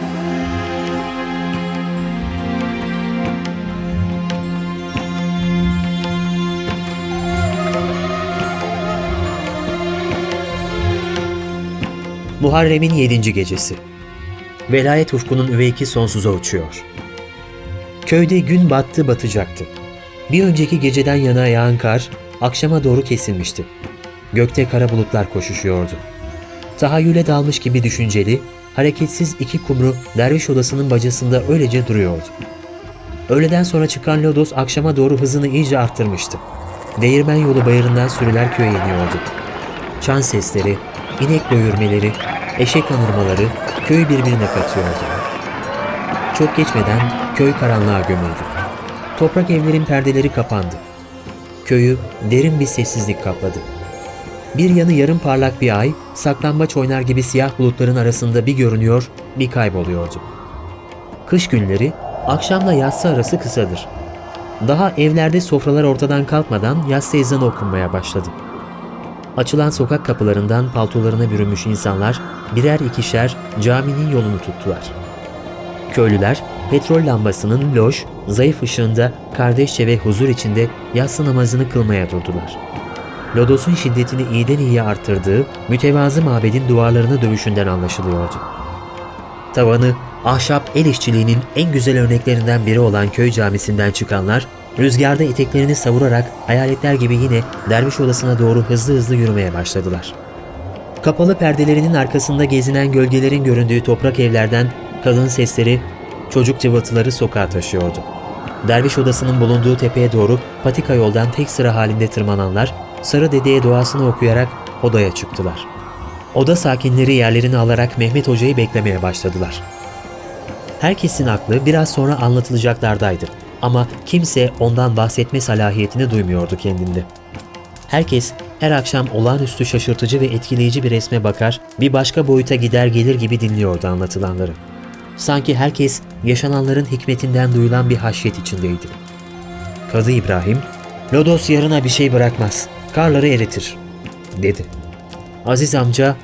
Muharrem'in 7. gecesi. Velayet ufkunun üveyki sonsuza uçuyor. Köyde gün battı batacaktı. Bir önceki geceden yana yağan kar akşama doğru kesilmişti. Gökte kara bulutlar koşuşuyordu. Tahayyüle dalmış gibi düşünceli, hareketsiz iki kumru derviş odasının bacasında öylece duruyordu. Öğleden sonra çıkan lodos akşama doğru hızını iyice arttırmıştı. Değirmen yolu bayırından sürüler köye iniyordu. Çan sesleri, inek dövürmeleri, eşek anırmaları köyü birbirine katıyordu. Çok geçmeden köy karanlığa gömüldü. Toprak evlerin perdeleri kapandı. Köyü derin bir sessizlik kapladı. Bir yanı yarım parlak bir ay, saklambaç oynar gibi siyah bulutların arasında bir görünüyor, bir kayboluyordu. Kış günleri akşamla yatsı arası kısadır. Daha evlerde sofralar ortadan kalkmadan yatsı ezanı okunmaya başladı. Açılan sokak kapılarından paltolarına bürünmüş insanlar birer ikişer caminin yolunu tuttular. Köylüler petrol lambasının loş, zayıf ışığında kardeşçe ve huzur içinde yatsı namazını kılmaya durdular. Lodos'un şiddetini iyiden iyiye arttırdığı mütevazı mabedin duvarlarına dövüşünden anlaşılıyordu. Tavanı ahşap el işçiliğinin en güzel örneklerinden biri olan köy camisinden çıkanlar rüzgarda eteklerini savurarak hayaletler gibi yine derviş odasına doğru hızlı hızlı yürümeye başladılar. Kapalı perdelerinin arkasında gezinen gölgelerin göründüğü toprak evlerden kadın sesleri, çocuk cıvıltıları sokağa taşıyordu. Derviş odasının bulunduğu tepeye doğru patika yoldan tek sıra halinde tırmananlar Sarı Dede'ye duasını okuyarak odaya çıktılar. Oda sakinleri yerlerini alarak Mehmet Hoca'yı beklemeye başladılar. Herkesin aklı biraz sonra anlatılacaklardaydı ama kimse ondan bahsetme salahiyetini duymuyordu kendinde. Herkes her akşam olağanüstü şaşırtıcı ve etkileyici bir resme bakar, bir başka boyuta gider gelir gibi dinliyordu anlatılanları. Sanki herkes yaşananların hikmetinden duyulan bir haşyet içindeydi. Kadı İbrahim, Lodos yarına bir şey bırakmaz, karları eritir, dedi. Aziz amca,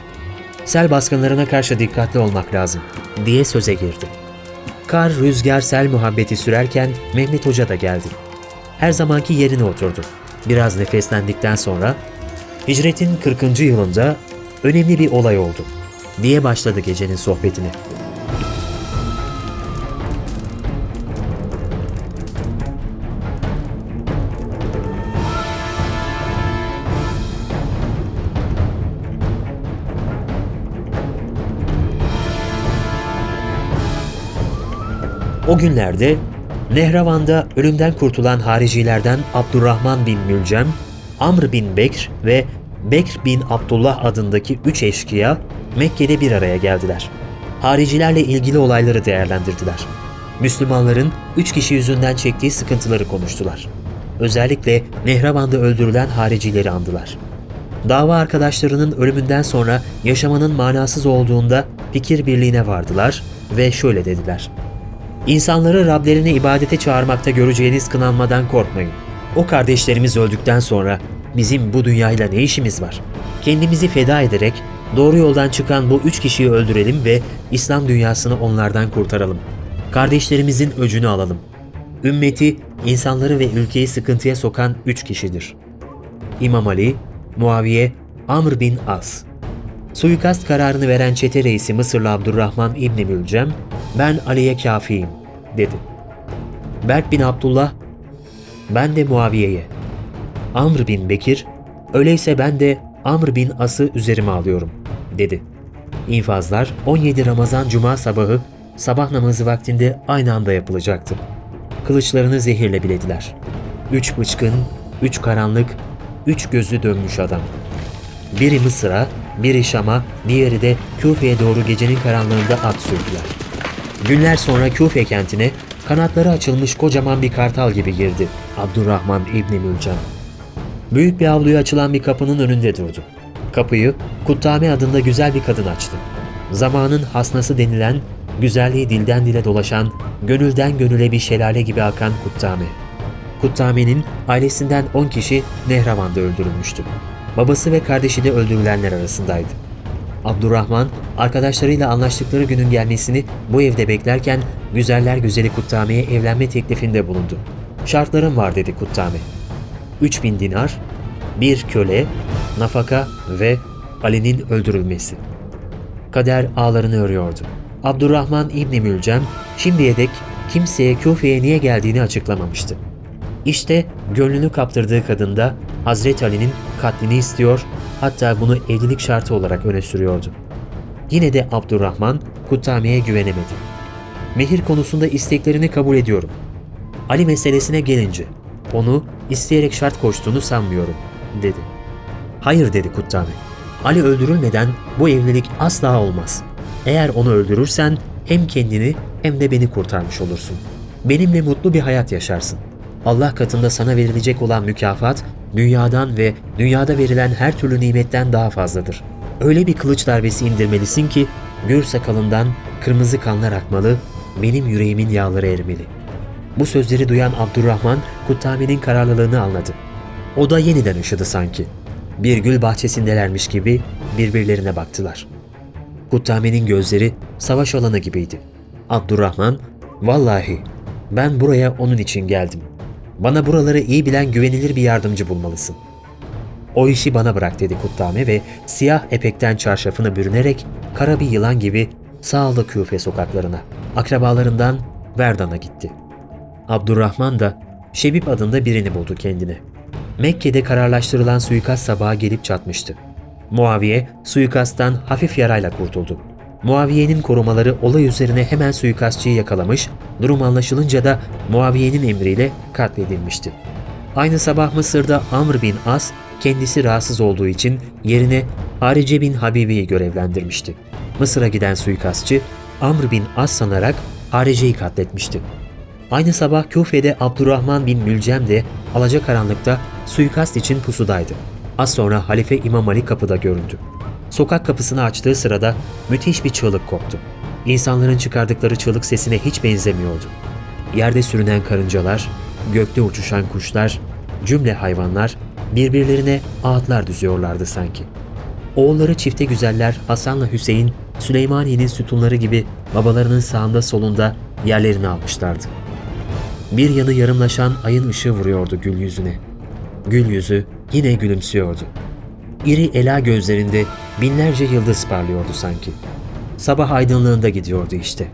sel baskınlarına karşı dikkatli olmak lazım, diye söze girdi. Kar, rüzgar, sel muhabbeti sürerken Mehmet Hoca da geldi. Her zamanki yerine oturdu. Biraz nefeslendikten sonra, hicretin 40. yılında önemli bir olay oldu, diye başladı gecenin sohbetini. O günlerde Nehravan'da ölümden kurtulan haricilerden Abdurrahman bin Mülcem, Amr bin Bekr ve Bekr bin Abdullah adındaki üç eşkıya Mekke'de bir araya geldiler. Haricilerle ilgili olayları değerlendirdiler. Müslümanların üç kişi yüzünden çektiği sıkıntıları konuştular. Özellikle Nehravan'da öldürülen haricileri andılar. Dava arkadaşlarının ölümünden sonra yaşamanın manasız olduğunda fikir birliğine vardılar ve şöyle dediler. İnsanları Rablerine ibadete çağırmakta göreceğiniz kınanmadan korkmayın. O kardeşlerimiz öldükten sonra bizim bu dünyayla ne işimiz var? Kendimizi feda ederek doğru yoldan çıkan bu üç kişiyi öldürelim ve İslam dünyasını onlardan kurtaralım. Kardeşlerimizin öcünü alalım. Ümmeti, insanları ve ülkeyi sıkıntıya sokan üç kişidir. İmam Ali, Muaviye, Amr bin As. Suikast kararını veren çete reisi Mısırlı Abdurrahman İbni Mülcem, ben Ali'ye kafiyim, dedi. Berk bin Abdullah, ben de Muaviye'ye. Amr bin Bekir, öyleyse ben de Amr bin As'ı üzerime alıyorum, dedi. İnfazlar 17 Ramazan Cuma sabahı sabah namazı vaktinde aynı anda yapılacaktı. Kılıçlarını zehirle bilediler. Üç bıçkın, üç karanlık, üç gözü dönmüş adam. Biri Mısır'a, biri Şam'a, diğeri de Küfe'ye doğru gecenin karanlığında at sürdüler. Günler sonra Küfe kentine kanatları açılmış kocaman bir kartal gibi girdi Abdurrahman İbni Mülcan. Büyük bir avluya açılan bir kapının önünde durdu. Kapıyı Kuttame adında güzel bir kadın açtı. Zamanın hasnası denilen, güzelliği dilden dile dolaşan, gönülden gönüle bir şelale gibi akan Kuttame. Kuttame'nin ailesinden 10 kişi Nehravan'da öldürülmüştü. Babası ve kardeşi de öldürülenler arasındaydı. Abdurrahman, arkadaşlarıyla anlaştıkları günün gelmesini bu evde beklerken güzeller güzeli Kuttame'ye evlenme teklifinde bulundu. Şartlarım var dedi Kuttame. 3000 dinar, bir köle, nafaka ve Ali'nin öldürülmesi. Kader ağlarını örüyordu. Abdurrahman İbni Mülcem şimdiye dek kimseye Küfe'ye niye geldiğini açıklamamıştı. İşte gönlünü kaptırdığı kadın da Hazreti Ali'nin katlini istiyor, hatta bunu evlilik şartı olarak öne sürüyordu. Yine de Abdurrahman Kuttame'ye güvenemedi. Mehir konusunda isteklerini kabul ediyorum. Ali meselesine gelince onu isteyerek şart koştuğunu sanmıyorum, dedi. Hayır dedi Kuttame. Ali öldürülmeden bu evlilik asla olmaz. Eğer onu öldürürsen hem kendini hem de beni kurtarmış olursun. Benimle mutlu bir hayat yaşarsın. Allah katında sana verilecek olan mükafat dünyadan ve dünyada verilen her türlü nimetten daha fazladır. Öyle bir kılıç darbesi indirmelisin ki gür sakalından kırmızı kanlar akmalı, benim yüreğimin yağları erimeli. Bu sözleri duyan Abdurrahman Kuttame'nin kararlılığını anladı. O da yeniden üşüdü sanki. Bir gül bahçesindelermiş gibi birbirlerine baktılar. Kuttame'nin gözleri savaş alanı gibiydi. Abdurrahman, vallahi ben buraya onun için geldim. Bana buraları iyi bilen güvenilir bir yardımcı bulmalısın. O işi bana bırak dedi Kuttame ve siyah epekten çarşafını bürünerek kara bir yılan gibi sağlı küfe sokaklarına, akrabalarından Verdan'a gitti. Abdurrahman da Şebip adında birini buldu kendine. Mekke'de kararlaştırılan suikast sabaha gelip çatmıştı. Muaviye suikasttan hafif yarayla kurtuldu. Muaviye'nin korumaları olay üzerine hemen suikastçıyı yakalamış, durum anlaşılınca da Muaviye'nin emriyle katledilmişti. Aynı sabah Mısır'da Amr bin As kendisi rahatsız olduğu için yerine Harice bin Habibi'yi görevlendirmişti. Mısır'a giden suikastçı Amr bin As sanarak Harice'yi katletmişti. Aynı sabah Küfe'de Abdurrahman bin Mülcem de alacakaranlıkta suikast için pusudaydı. Az sonra Halife İmam Ali kapıda göründü. Sokak kapısını açtığı sırada müthiş bir çığlık koptu. İnsanların çıkardıkları çığlık sesine hiç benzemiyordu. Yerde sürünen karıncalar, gökte uçuşan kuşlar, cümle hayvanlar birbirlerine ağıtlar düzüyorlardı sanki. Oğulları çifte güzeller Hasan'la Hüseyin, Süleymaniye'nin sütunları gibi babalarının sağında solunda yerlerini almışlardı. Bir yanı yarımlaşan ayın ışığı vuruyordu gül yüzüne. Gül yüzü yine gülümsüyordu. İri ela gözlerinde binlerce yıldız parlıyordu sanki. Sabah aydınlığında gidiyordu işte.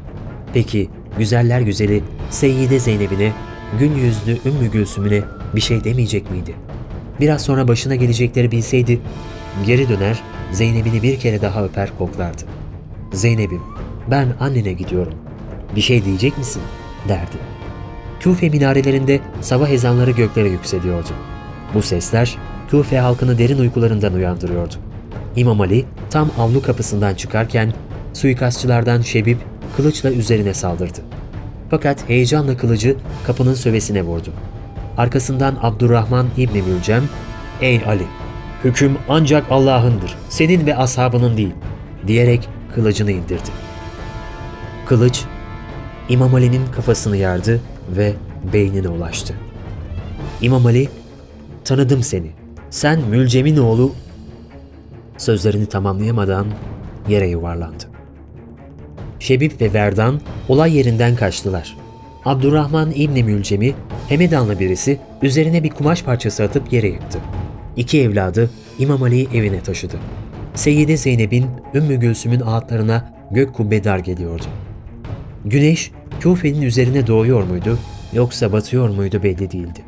Peki güzeller güzeli Seyyide Zeynep'ine, gül yüzlü Ümmü Gülsüm'üne bir şey demeyecek miydi? Biraz sonra başına gelecekleri bilseydi, geri döner Zeynep'ini bir kere daha öper koklardı. Zeynep'im, ben annene gidiyorum. Bir şey diyecek misin? derdi. Küfe minarelerinde sabah ezanları göklere yükseliyordu. Bu sesler Küfe halkını derin uykularından uyandırıyordu. İmam Ali tam avlu kapısından çıkarken suikastçılardan Şebip kılıçla üzerine saldırdı. Fakat heyecanla kılıcı kapının sövesine vurdu. Arkasından Abdurrahman İbni Mülcem, ''Ey Ali, hüküm ancak Allah'ındır, senin ve ashabının değil.'' diyerek kılıcını indirdi. Kılıç, İmam Ali'nin kafasını yardı ve beynine ulaştı. İmam Ali, ''Tanıdım seni, sen Mülcem'in oğlu...'' Sözlerini tamamlayamadan yere yuvarlandı. Şebip ve Verdan olay yerinden kaçtılar. Abdurrahman İbni Mülcem'i Hemedanlı birisi üzerine bir kumaş parçası atıp yere yıktı. İki evladı İmam Ali'yi evine taşıdı. Seyyide Zeynep'in Ümmü Gülsüm'ün ağıtlarına gök kubbe dar geliyordu. Güneş Küfe'nin üzerine doğuyor muydu yoksa batıyor muydu belli değildi.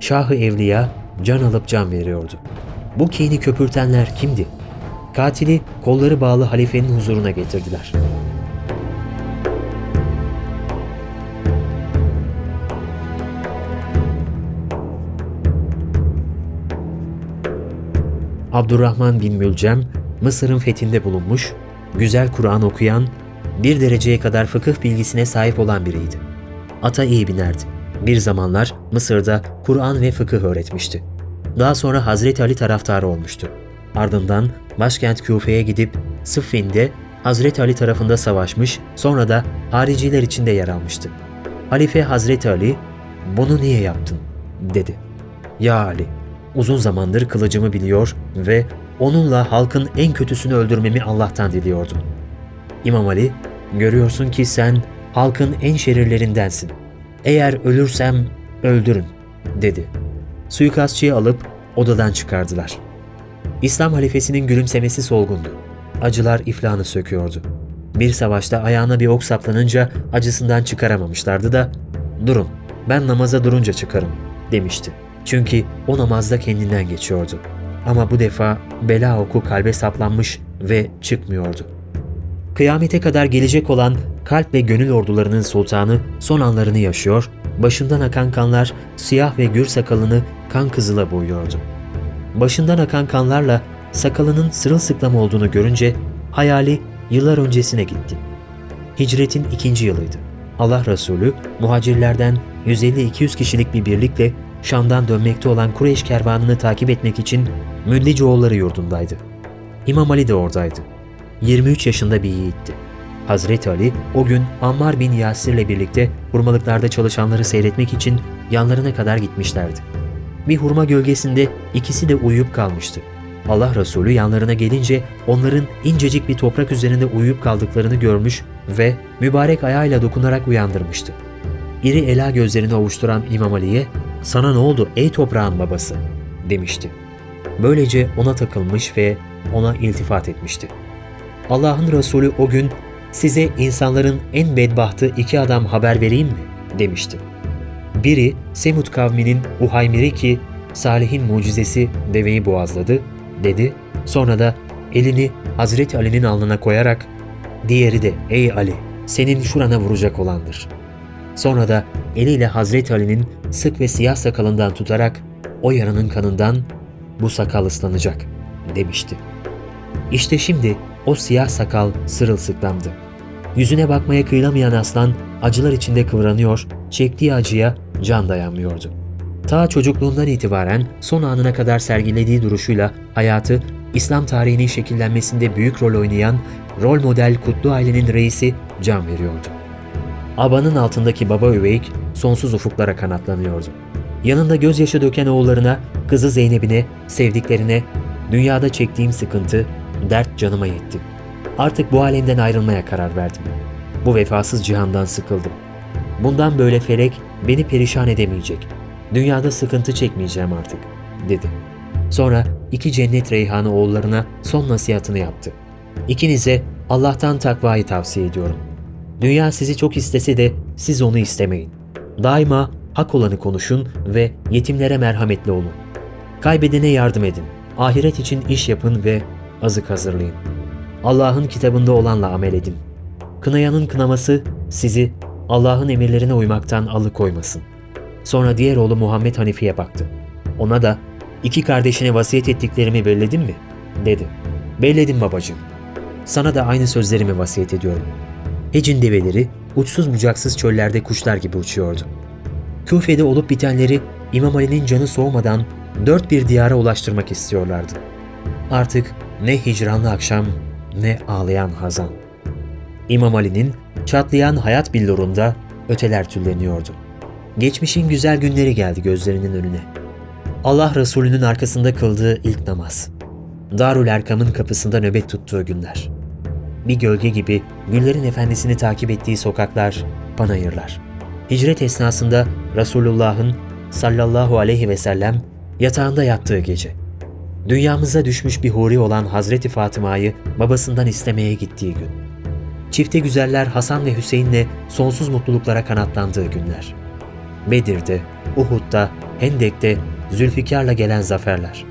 Şahı Evliya can alıp can veriyordu. Bu kini köpürtenler kimdi? Katili kolları bağlı halifenin huzuruna getirdiler. Abdurrahman bin Mülcem, Mısır'ın fethinde bulunmuş, güzel Kur'an okuyan, bir dereceye kadar fıkıh bilgisine sahip olan biriydi. Ata iyi binerdi. Bir zamanlar Mısır'da Kur'an ve fıkıh öğretmişti. Daha sonra Hazreti Ali taraftarı olmuştu. Ardından başkent Küfe'ye gidip Sıffin'de Hazreti Ali tarafında savaşmış, sonra da hariciler içinde yer almıştı. Halife Hazreti Ali, "Bunu niye yaptın?" dedi. "Ya Ali, uzun zamandır kılıcımı biliyor ve onunla halkın en kötüsünü öldürmemi Allah'tan diliyordum. İmam Ali, görüyorsun ki sen halkın en şerirlerindensin. Eğer ölürsem öldürün, dedi. Suikastçıyı alıp odadan çıkardılar. İslam halifesinin gülümsemesi solgundu. Acılar iflahını söküyordu. Bir savaşta ayağına bir ok saplanınca acısından çıkaramamışlardı da ''Durun, ben namaza durunca çıkarım.'' demişti. Çünkü o namazda kendinden geçiyordu. Ama bu defa bela oku kalbe saplanmış ve çıkmıyordu. Kıyamete kadar gelecek olan kalp ve gönül ordularının sultanı son anlarını yaşıyor, başından akan kanlar siyah ve gür sakalını kan kızıla boyuyordu. Başından akan kanlarla sakalının sırılsıklam olduğunu görünce hayali yıllar öncesine gitti. Hicretin ikinci yılıydı. Allah Resulü muhacirlerden 150-200 kişilik bir birlikle Şam'dan dönmekte olan Kureyş kervanını takip etmek için Müllicoğulları yurdundaydı. İmam Ali de oradaydı. 23 yaşında bir yiğitti. Hazreti Ali o gün Ammar bin Yasir'le birlikte hurmalıklarda çalışanları seyretmek için yanlarına kadar gitmişlerdi. Bir hurma gölgesinde ikisi de uyuyup kalmıştı. Allah Resulü yanlarına gelince onların incecik bir toprak üzerinde uyuyup kaldıklarını görmüş ve mübarek ayağıyla dokunarak uyandırmıştı. İri ela gözlerini ovuşturan İmam Ali'ye ''Sana ne oldu ey toprağın babası?'' demişti. Böylece ona takılmış ve ona iltifat etmişti. Allah'ın Resulü o gün size insanların en bedbahtı iki adam haber vereyim mi? demişti. Biri Semut kavminin Uhaymiri ki Salih'in mucizesi deveyi boğazladı dedi. Sonra da elini Hazreti Ali'nin alnına koyarak diğeri de ey Ali senin şurana vuracak olandır. Sonra da eliyle Hazreti Ali'nin sık ve siyah sakalından tutarak o yaranın kanından bu sakal ıslanacak demişti. İşte şimdi o siyah sakal sırılsıklamdı. Yüzüne bakmaya kıyılamayan aslan acılar içinde kıvranıyor, çektiği acıya can dayanmıyordu. Ta çocukluğundan itibaren son anına kadar sergilediği duruşuyla hayatı İslam tarihinin şekillenmesinde büyük rol oynayan rol model Kutlu ailenin reisi can veriyordu. Abanın altındaki baba üveyik sonsuz ufuklara kanatlanıyordu. Yanında gözyaşı döken oğullarına, kızı Zeynep'ine, sevdiklerine, dünyada çektiğim sıkıntı, dert canıma yetti. Artık bu alemden ayrılmaya karar verdim. Bu vefasız cihandan sıkıldım. Bundan böyle felek beni perişan edemeyecek. Dünyada sıkıntı çekmeyeceğim artık, dedi. Sonra iki cennet reyhanı oğullarına son nasihatını yaptı. İkinize Allah'tan takvayı tavsiye ediyorum. Dünya sizi çok istese de siz onu istemeyin. Daima hak olanı konuşun ve yetimlere merhametli olun. Kaybedene yardım edin. Ahiret için iş yapın ve azık hazırlayın. Allah'ın kitabında olanla amel edin. Kınayanın kınaması sizi Allah'ın emirlerine uymaktan alıkoymasın. Sonra diğer oğlu Muhammed Hanifi'ye baktı. Ona da iki kardeşine vasiyet ettiklerimi belledin mi? dedi. Belledim babacığım. Sana da aynı sözlerimi vasiyet ediyorum. Hecin develeri uçsuz bucaksız çöllerde kuşlar gibi uçuyordu. Küfe'de olup bitenleri İmam Ali'nin canı soğumadan dört bir diyara ulaştırmak istiyorlardı. Artık ne hicranlı akşam ne ağlayan hazan. İmam Ali'nin çatlayan hayat billurunda öteler tülleniyordu. Geçmişin güzel günleri geldi gözlerinin önüne. Allah Resulü'nün arkasında kıldığı ilk namaz. Darül Erkam'ın kapısında nöbet tuttuğu günler. Bir gölge gibi güllerin efendisini takip ettiği sokaklar, panayırlar. Hicret esnasında Resulullah'ın sallallahu aleyhi ve sellem yatağında yattığı gece. Dünyamıza düşmüş bir huri olan Hazreti Fatıma'yı babasından istemeye gittiği gün. Çifte güzeller Hasan ve Hüseyin'le sonsuz mutluluklara kanatlandığı günler. Bedir'de, Uhud'da, Hendek'te Zülfikar'la gelen zaferler.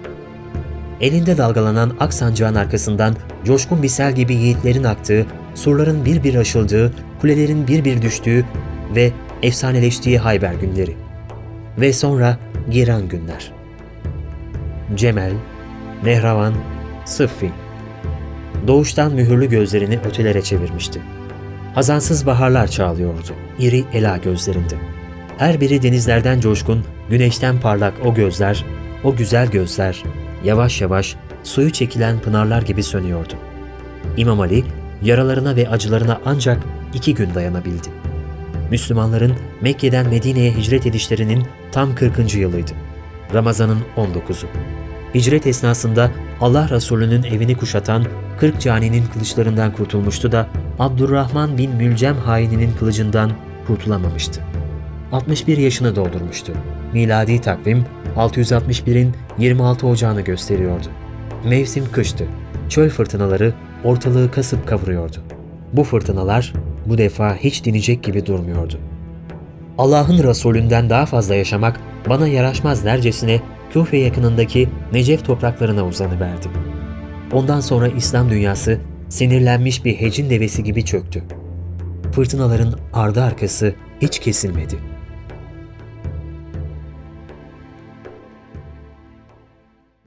Elinde dalgalanan ak sancağın arkasından coşkun bir sel gibi yiğitlerin aktığı, surların bir bir aşıldığı, kulelerin bir bir düştüğü ve efsaneleştiği Hayber günleri. Ve sonra giran günler. Cemel, Nehravan, Sıffin. Doğuştan mühürlü gözlerini ötelere çevirmişti. Hazansız baharlar çağlıyordu, iri ela gözlerinde. Her biri denizlerden coşkun, güneşten parlak o gözler, o güzel gözler, yavaş yavaş suyu çekilen pınarlar gibi sönüyordu. İmam Ali, yaralarına ve acılarına ancak iki gün dayanabildi. Müslümanların Mekke'den Medine'ye hicret edişlerinin tam 40. yılıydı. Ramazan'ın 19'u. Hicret esnasında Allah Resulü'nün evini kuşatan 40 caninin kılıçlarından kurtulmuştu da Abdurrahman bin Mülcem haininin kılıcından kurtulamamıştı. 61 yaşını doldurmuştu. Miladi takvim 661'in 26 Ocağını gösteriyordu. Mevsim kıştı. Çöl fırtınaları ortalığı kasıp kavuruyordu. Bu fırtınalar bu defa hiç dinecek gibi durmuyordu. Allah'ın Resulünden daha fazla yaşamak bana yaraşmaz dercesine Küfe yakınındaki Necef topraklarına uzanıverdi. Ondan sonra İslam dünyası sinirlenmiş bir hecin devesi gibi çöktü. Fırtınaların ardı arkası hiç kesilmedi.''